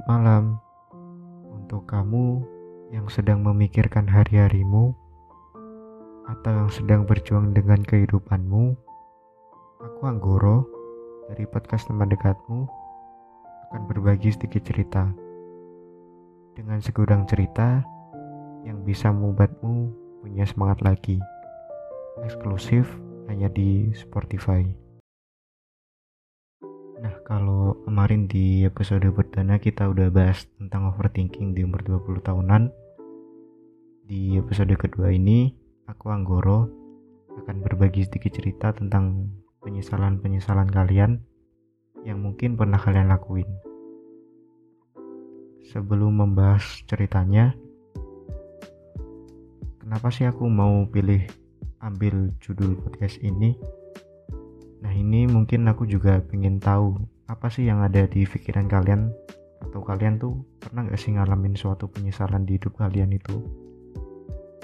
Selamat malam untuk kamu yang sedang memikirkan hari-harimu atau yang sedang berjuang dengan kehidupanmu. Aku Anggoro dari podcast teman dekatmu akan berbagi sedikit cerita dengan segudang cerita yang bisa membuatmu punya semangat lagi. Eksklusif hanya di Spotify. Nah, kalau kemarin di episode perdana kita udah bahas tentang overthinking di umur 20 tahunan. Di episode kedua ini, aku Anggoro akan berbagi sedikit cerita tentang penyesalan-penyesalan kalian yang mungkin pernah kalian lakuin. Sebelum membahas ceritanya, kenapa sih aku mau pilih ambil judul podcast ini? Nah ini mungkin aku juga pengen tahu apa sih yang ada di pikiran kalian atau kalian tuh pernah gak sih ngalamin suatu penyesalan di hidup kalian itu?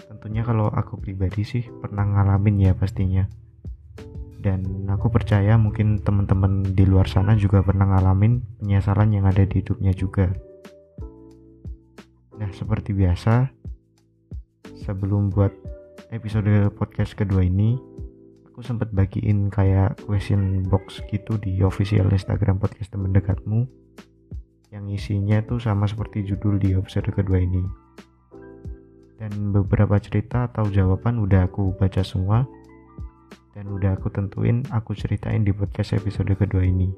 Tentunya kalau aku pribadi sih pernah ngalamin ya pastinya. Dan aku percaya mungkin teman-teman di luar sana juga pernah ngalamin penyesalan yang ada di hidupnya juga. Nah seperti biasa, sebelum buat episode podcast kedua ini, aku sempat bagiin kayak question box gitu di official Instagram podcast teman dekatmu yang isinya tuh sama seperti judul di episode kedua ini. Dan beberapa cerita atau jawaban udah aku baca semua dan udah aku tentuin aku ceritain di podcast episode kedua ini.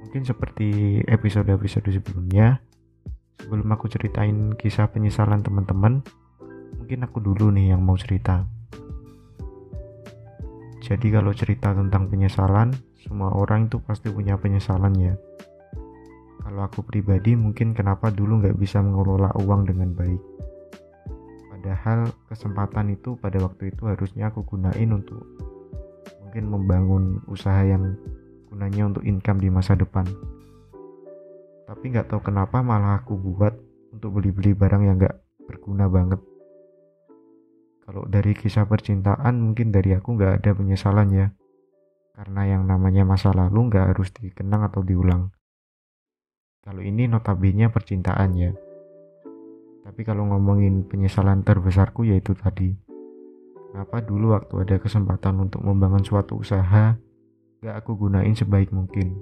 Mungkin seperti episode-episode sebelumnya sebelum aku ceritain kisah penyesalan teman-teman mungkin aku dulu nih yang mau cerita jadi kalau cerita tentang penyesalan, semua orang itu pasti punya penyesalan ya. Kalau aku pribadi mungkin kenapa dulu nggak bisa mengelola uang dengan baik. Padahal kesempatan itu pada waktu itu harusnya aku gunain untuk mungkin membangun usaha yang gunanya untuk income di masa depan. Tapi nggak tahu kenapa malah aku buat untuk beli-beli barang yang nggak berguna banget kalau dari kisah percintaan mungkin dari aku nggak ada penyesalan ya. Karena yang namanya masa lalu nggak harus dikenang atau diulang. Kalau ini notabene percintaan ya. Tapi kalau ngomongin penyesalan terbesarku yaitu tadi. Kenapa dulu waktu ada kesempatan untuk membangun suatu usaha, gak aku gunain sebaik mungkin.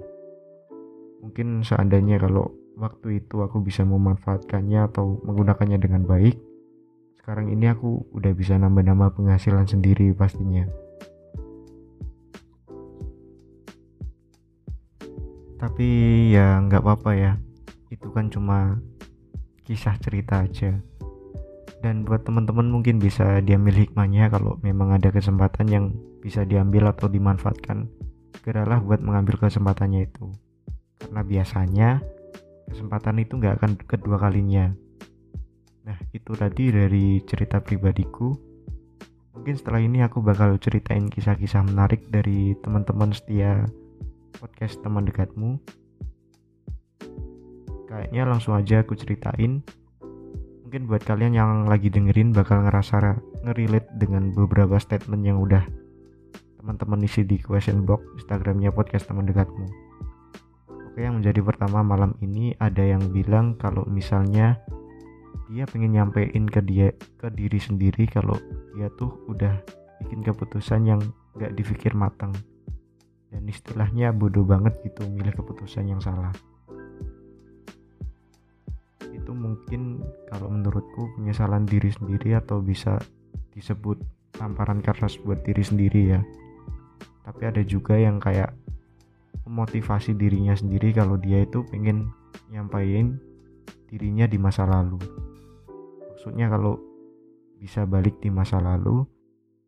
Mungkin seandainya kalau waktu itu aku bisa memanfaatkannya atau menggunakannya dengan baik, sekarang ini aku udah bisa nambah-nambah penghasilan sendiri pastinya. Tapi ya nggak apa-apa ya. Itu kan cuma kisah cerita aja. Dan buat teman-teman mungkin bisa diambil hikmahnya kalau memang ada kesempatan yang bisa diambil atau dimanfaatkan. Segeralah buat mengambil kesempatannya itu. Karena biasanya kesempatan itu nggak akan kedua kalinya Nah, itu tadi dari cerita pribadiku. Mungkin setelah ini aku bakal ceritain kisah-kisah menarik dari teman-teman setia podcast teman dekatmu. Kayaknya langsung aja aku ceritain. Mungkin buat kalian yang lagi dengerin bakal ngerasa ngerelate dengan beberapa statement yang udah teman-teman isi di question box Instagramnya podcast teman dekatmu. Oke, yang menjadi pertama malam ini ada yang bilang kalau misalnya dia pengen nyampein ke dia ke diri sendiri kalau dia tuh udah bikin keputusan yang gak dipikir matang. Dan istilahnya bodoh banget gitu milih keputusan yang salah. Itu mungkin kalau menurutku penyesalan diri sendiri atau bisa disebut tamparan keras buat diri sendiri ya. Tapi ada juga yang kayak memotivasi dirinya sendiri kalau dia itu pengen nyampain dirinya di masa lalu. Maksudnya kalau bisa balik di masa lalu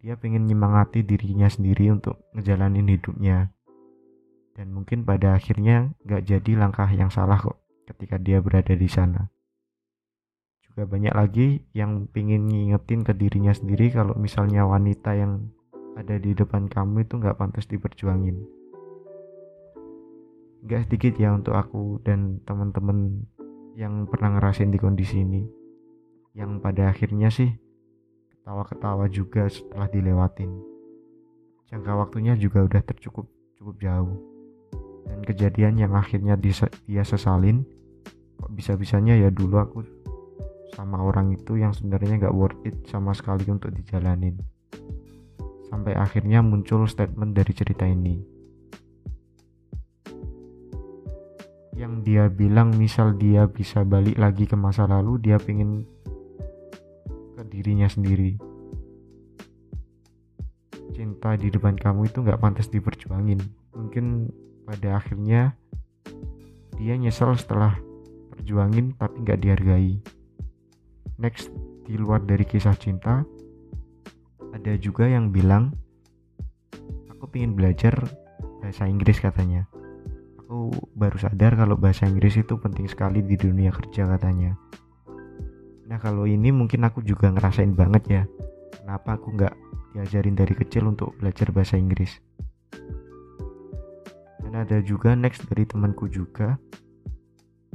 dia pengen nyemangati dirinya sendiri untuk ngejalanin hidupnya. Dan mungkin pada akhirnya gak jadi langkah yang salah kok ketika dia berada di sana. Juga banyak lagi yang pengen ngingetin ke dirinya sendiri kalau misalnya wanita yang ada di depan kamu itu gak pantas diperjuangin. Gak sedikit ya untuk aku dan teman-teman yang pernah ngerasain di kondisi ini yang pada akhirnya sih ketawa-ketawa juga setelah dilewatin. Jangka waktunya juga udah tercukup cukup jauh. Dan kejadian yang akhirnya dia sesalin kok bisa-bisanya ya dulu aku sama orang itu yang sebenarnya nggak worth it sama sekali untuk dijalanin sampai akhirnya muncul statement dari cerita ini yang dia bilang misal dia bisa balik lagi ke masa lalu dia pengen ke dirinya sendiri. Cinta di depan kamu itu nggak pantas diperjuangin. Mungkin pada akhirnya dia nyesel setelah perjuangin tapi nggak dihargai. Next di luar dari kisah cinta ada juga yang bilang aku ingin belajar bahasa Inggris katanya aku baru sadar kalau bahasa Inggris itu penting sekali di dunia kerja katanya. Nah kalau ini mungkin aku juga ngerasain banget ya kenapa aku nggak diajarin dari kecil untuk belajar bahasa Inggris. Dan ada juga next dari temanku juga.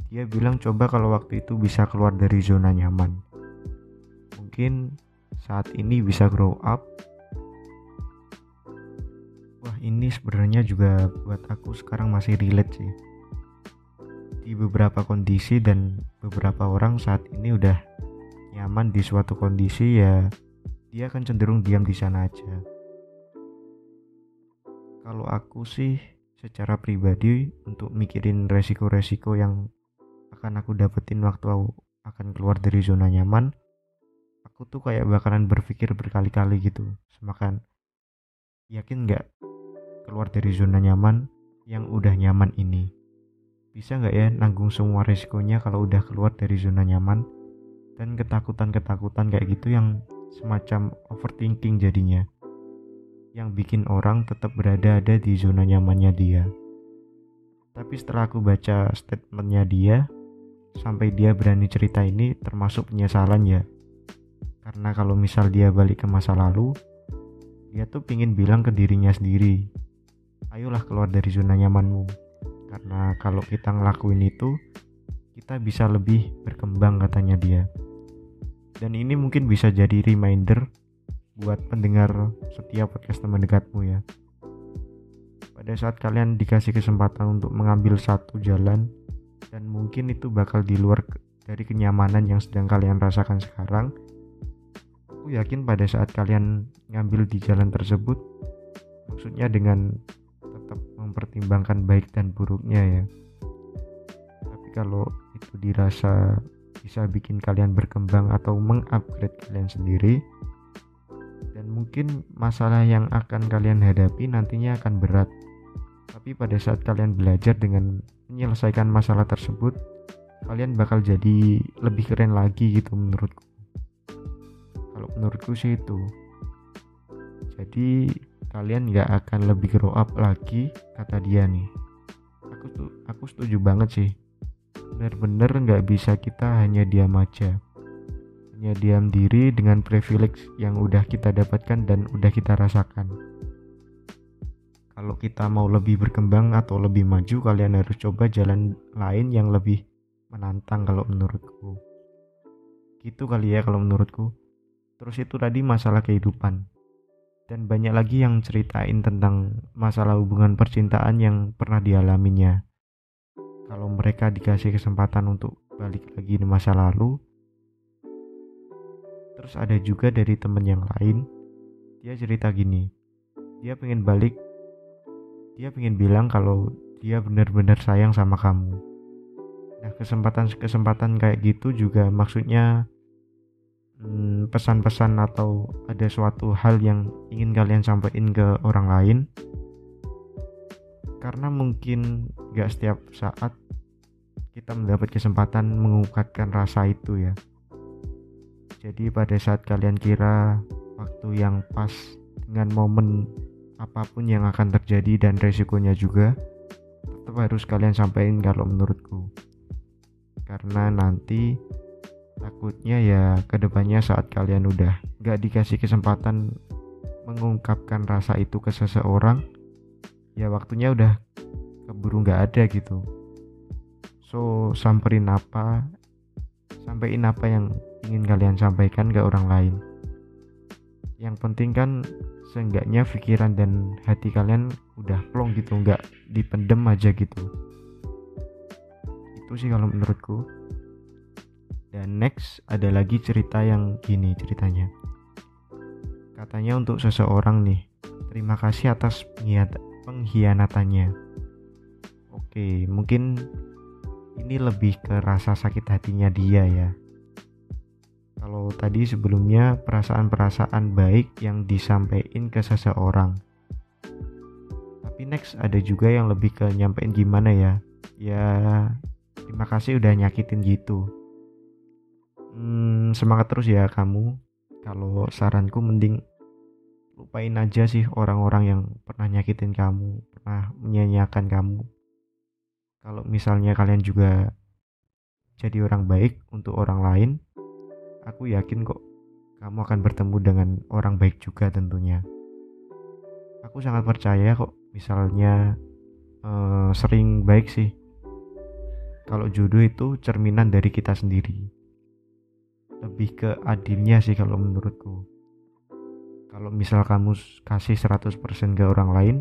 Dia bilang coba kalau waktu itu bisa keluar dari zona nyaman. Mungkin saat ini bisa grow up ini sebenarnya juga buat aku sekarang masih relate sih. Di beberapa kondisi dan beberapa orang saat ini udah nyaman di suatu kondisi ya dia akan cenderung diam di sana aja. Kalau aku sih secara pribadi untuk mikirin resiko-resiko yang akan aku dapetin waktu aku akan keluar dari zona nyaman aku tuh kayak bakalan berpikir berkali-kali gitu. Semakan yakin nggak keluar dari zona nyaman yang udah nyaman ini. Bisa nggak ya nanggung semua resikonya kalau udah keluar dari zona nyaman? Dan ketakutan-ketakutan kayak gitu yang semacam overthinking jadinya. Yang bikin orang tetap berada ada di zona nyamannya dia. Tapi setelah aku baca statementnya dia sampai dia berani cerita ini termasuk penyesalan ya. Karena kalau misal dia balik ke masa lalu dia tuh pingin bilang ke dirinya sendiri ayolah keluar dari zona nyamanmu. Karena kalau kita ngelakuin itu kita bisa lebih berkembang katanya dia. Dan ini mungkin bisa jadi reminder buat pendengar setiap podcast teman dekatmu ya. Pada saat kalian dikasih kesempatan untuk mengambil satu jalan dan mungkin itu bakal di luar dari kenyamanan yang sedang kalian rasakan sekarang Aku yakin pada saat kalian ngambil di jalan tersebut, maksudnya dengan tetap mempertimbangkan baik dan buruknya ya. Tapi kalau itu dirasa bisa bikin kalian berkembang atau mengupgrade kalian sendiri, dan mungkin masalah yang akan kalian hadapi nantinya akan berat. Tapi pada saat kalian belajar dengan menyelesaikan masalah tersebut, kalian bakal jadi lebih keren lagi gitu menurutku kalau menurutku sih itu jadi kalian nggak akan lebih grow up lagi kata dia nih. Aku tuh aku setuju banget sih. Bener-bener nggak bisa kita hanya diam aja. Hanya diam diri dengan privilege yang udah kita dapatkan dan udah kita rasakan. Kalau kita mau lebih berkembang atau lebih maju kalian harus coba jalan lain yang lebih menantang kalau menurutku. Gitu kali ya kalau menurutku. Terus itu tadi masalah kehidupan. Dan banyak lagi yang ceritain tentang masalah hubungan percintaan yang pernah dialaminya. Kalau mereka dikasih kesempatan untuk balik lagi di masa lalu, terus ada juga dari temen yang lain, dia cerita gini, dia pengen balik, dia pengen bilang kalau dia benar-benar sayang sama kamu. Nah kesempatan-kesempatan kayak gitu juga maksudnya Hmm, pesan-pesan atau ada suatu hal yang ingin kalian sampaikan ke orang lain? Karena mungkin gak setiap saat kita mendapat kesempatan mengungkapkan rasa itu ya. Jadi pada saat kalian kira waktu yang pas dengan momen apa pun yang akan terjadi dan resikonya juga tetap harus kalian sampaikan kalau menurutku. Karena nanti takutnya ya ke depannya saat kalian udah gak dikasih kesempatan mengungkapkan rasa itu ke seseorang ya waktunya udah keburu gak ada gitu. So samperin apa sampaikan apa yang ingin kalian sampaikan ke orang lain. Yang penting kan seenggaknya pikiran dan hati kalian udah plong gitu nggak dipendem aja gitu. Itu itu sih kalau menurutku dan next ada lagi cerita yang gini ceritanya. Katanya untuk seseorang nih terima kasih atas pengkhianatannya. Oke mungkin ini lebih ke rasa sakit hatinya dia ya. Kalau tadi sebelumnya perasaan-perasaan baik yang disampaikan ke seseorang. Tapi next ada juga yang lebih ke nyampein gimana ya. Ya terima kasih udah nyakitin gitu hmm, semangat terus ya kamu. Kalau saranku mending lupain aja sih orang-orang yang pernah nyakitin kamu pernah menyanyiakan kamu. Kalau misalnya kalian juga jadi orang baik untuk orang lain aku yakin kok kamu akan bertemu dengan orang baik juga tentunya. Aku sangat percaya kok misalnya eh, sering baik sih. Kalau jodoh itu cerminan dari kita sendiri lebih ke adilnya sih kalau menurutku. Kalau misal kamu kasih 100% ke orang lain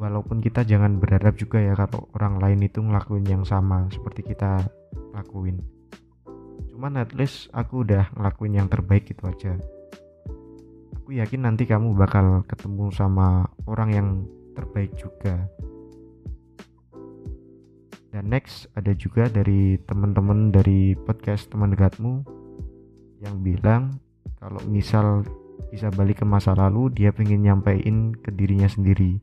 walaupun kita jangan berharap juga ya kalau orang lain itu ngelakuin yang sama seperti kita lakuin. Cuman at least aku udah ngelakuin yang terbaik gitu aja. Aku yakin nanti kamu bakal ketemu sama orang yang terbaik juga. Dan next ada juga dari teman-teman dari podcast teman dekatmu yang bilang kalau misal bisa balik ke masa lalu dia pengen nyampein ke dirinya sendiri.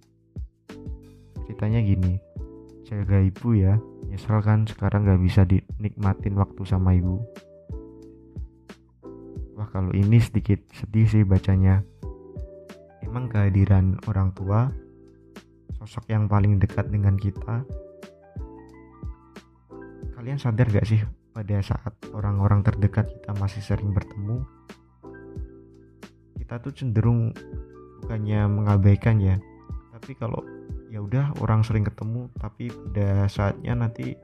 Ceritanya gini jaga ibu ya. Nyesel kan sekarang gak bisa dinikmatin waktu sama ibu. Wah kalau ini sedikit sedih sih bacanya. Emang kehadiran orang tua sosok yang paling dekat dengan kita kalian sadar gak sih pada saat orang-orang terdekat kita masih sering bertemu kita tuh cenderung bukannya mengabaikan ya. Tapi kalau ya udah orang sering ketemu tapi pada saatnya nanti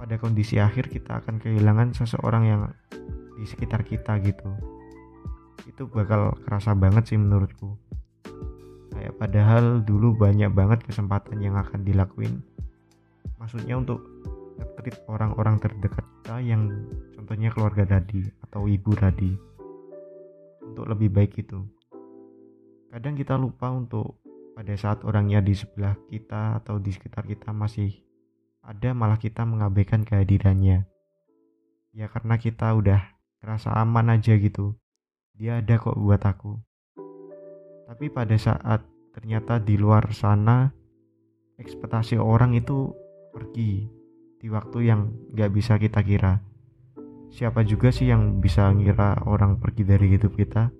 pada kondisi akhir kita akan kehilangan seseorang yang di sekitar kita gitu. Itu bakal kerasa banget sih menurutku. Kayak padahal dulu banyak banget kesempatan yang akan dilakuin. Maksudnya untuk ngetrit orang-orang terdekat kita yang contohnya keluarga tadi atau ibu tadi untuk lebih baik itu kadang kita lupa untuk pada saat orangnya di sebelah kita atau di sekitar kita masih ada malah kita mengabaikan kehadirannya. Ya karena kita udah terasa aman aja gitu. Dia ada kok buat aku. Tapi pada saat ternyata di luar sana ekspektasi orang itu pergi di waktu yang gak bisa kita kira. Siapa juga sih yang bisa ngira orang pergi dari hidup kita?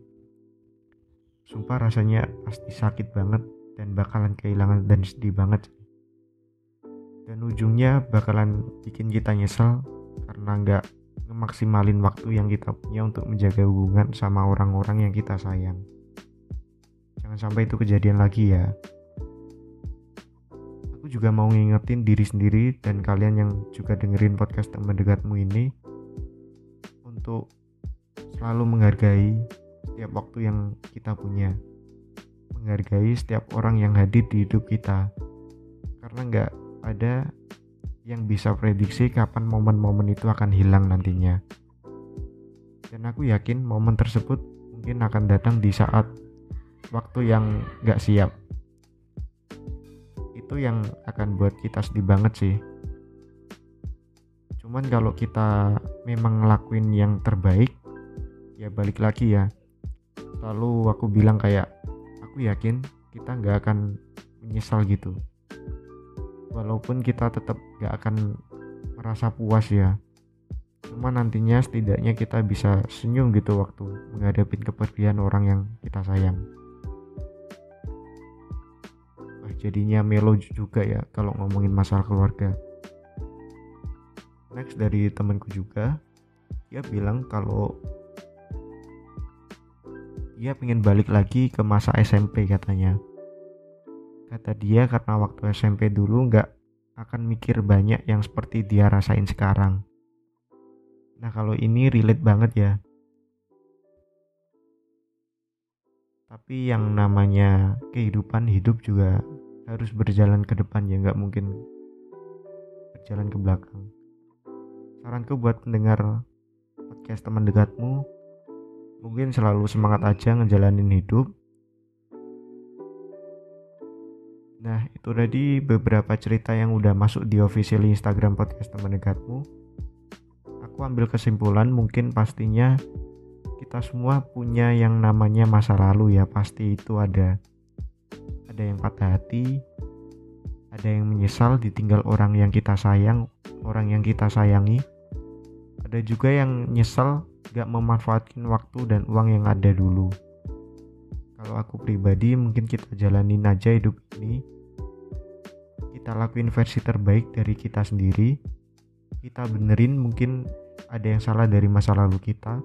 Sumpah rasanya pasti sakit banget dan bakalan kehilangan dan sedih banget. Dan ujungnya bakalan bikin kita nyesel karena nggak ngemaksimalin waktu yang kita punya untuk menjaga hubungan sama orang-orang yang kita sayang. Jangan sampai itu kejadian lagi ya aku juga mau ngingetin diri sendiri dan kalian yang juga dengerin podcast teman dekatmu ini untuk selalu menghargai setiap waktu yang kita punya. Menghargai setiap orang yang hadir di hidup kita. Karena nggak ada yang bisa prediksi kapan momen-momen itu akan hilang nantinya. Dan aku yakin momen tersebut mungkin akan datang di saat waktu yang nggak siap itu yang akan buat kita sedih banget sih. Cuman kalau kita memang ngelakuin yang terbaik ya balik lagi ya. Lalu aku bilang kayak aku yakin kita nggak akan menyesal gitu. Walaupun kita tetap nggak akan merasa puas ya. Cuma nantinya setidaknya kita bisa senyum gitu waktu menghadapi kepergian orang yang kita sayang jadinya melo juga ya kalau ngomongin masalah keluarga. Next dari temanku juga dia bilang kalau dia pengen balik lagi ke masa SMP katanya. Kata dia karena waktu SMP dulu nggak akan mikir banyak yang seperti dia rasain sekarang. Nah kalau ini relate banget ya. Tapi yang namanya kehidupan hidup juga harus berjalan ke depan ya nggak mungkin berjalan ke belakang saranku buat mendengar podcast teman dekatmu mungkin selalu semangat aja ngejalanin hidup Nah, itu tadi beberapa cerita yang udah masuk di official Instagram podcast teman dekatmu. Aku ambil kesimpulan mungkin pastinya kita semua punya yang namanya masa lalu ya, pasti itu ada. Ada yang patah hati, ada yang menyesal ditinggal orang yang kita sayang, orang yang kita sayangi. Ada juga yang nyesel gak memanfaatkan waktu dan uang yang ada dulu. Kalau aku pribadi mungkin kita jalanin aja hidup ini kita lakuin versi terbaik dari kita sendiri kita benerin mungkin ada yang salah dari masa lalu kita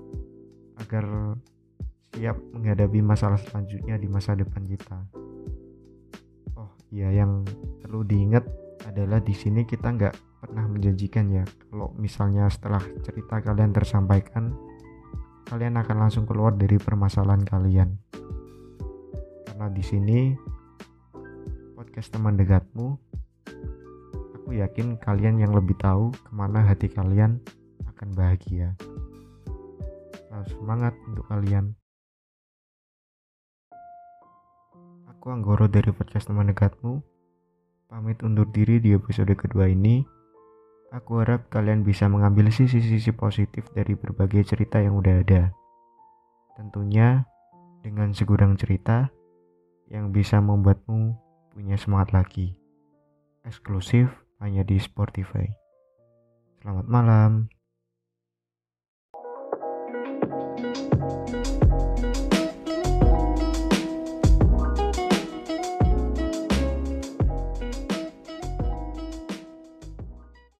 agar siap menghadapi masalah selanjutnya di masa depan kita iya yang perlu diingat adalah di sini kita nggak pernah menjanjikan ya kalau misalnya setelah cerita kalian tersampaikan kalian akan langsung keluar dari permasalahan kalian karena di sini podcast teman dekatmu aku yakin kalian yang lebih tahu ke mana hati kalian akan bahagia. Selalu semangat untuk kalian. Aku Anggoro dari podcast teman dekatmu. Pamit undur diri di episode kedua ini. Aku harap kalian bisa mengambil sisi-sisi positif dari berbagai cerita yang udah ada. Tentunya dengan segudang cerita yang bisa membuatmu punya semangat lagi. Eksklusif hanya di Spotify. Selamat malam.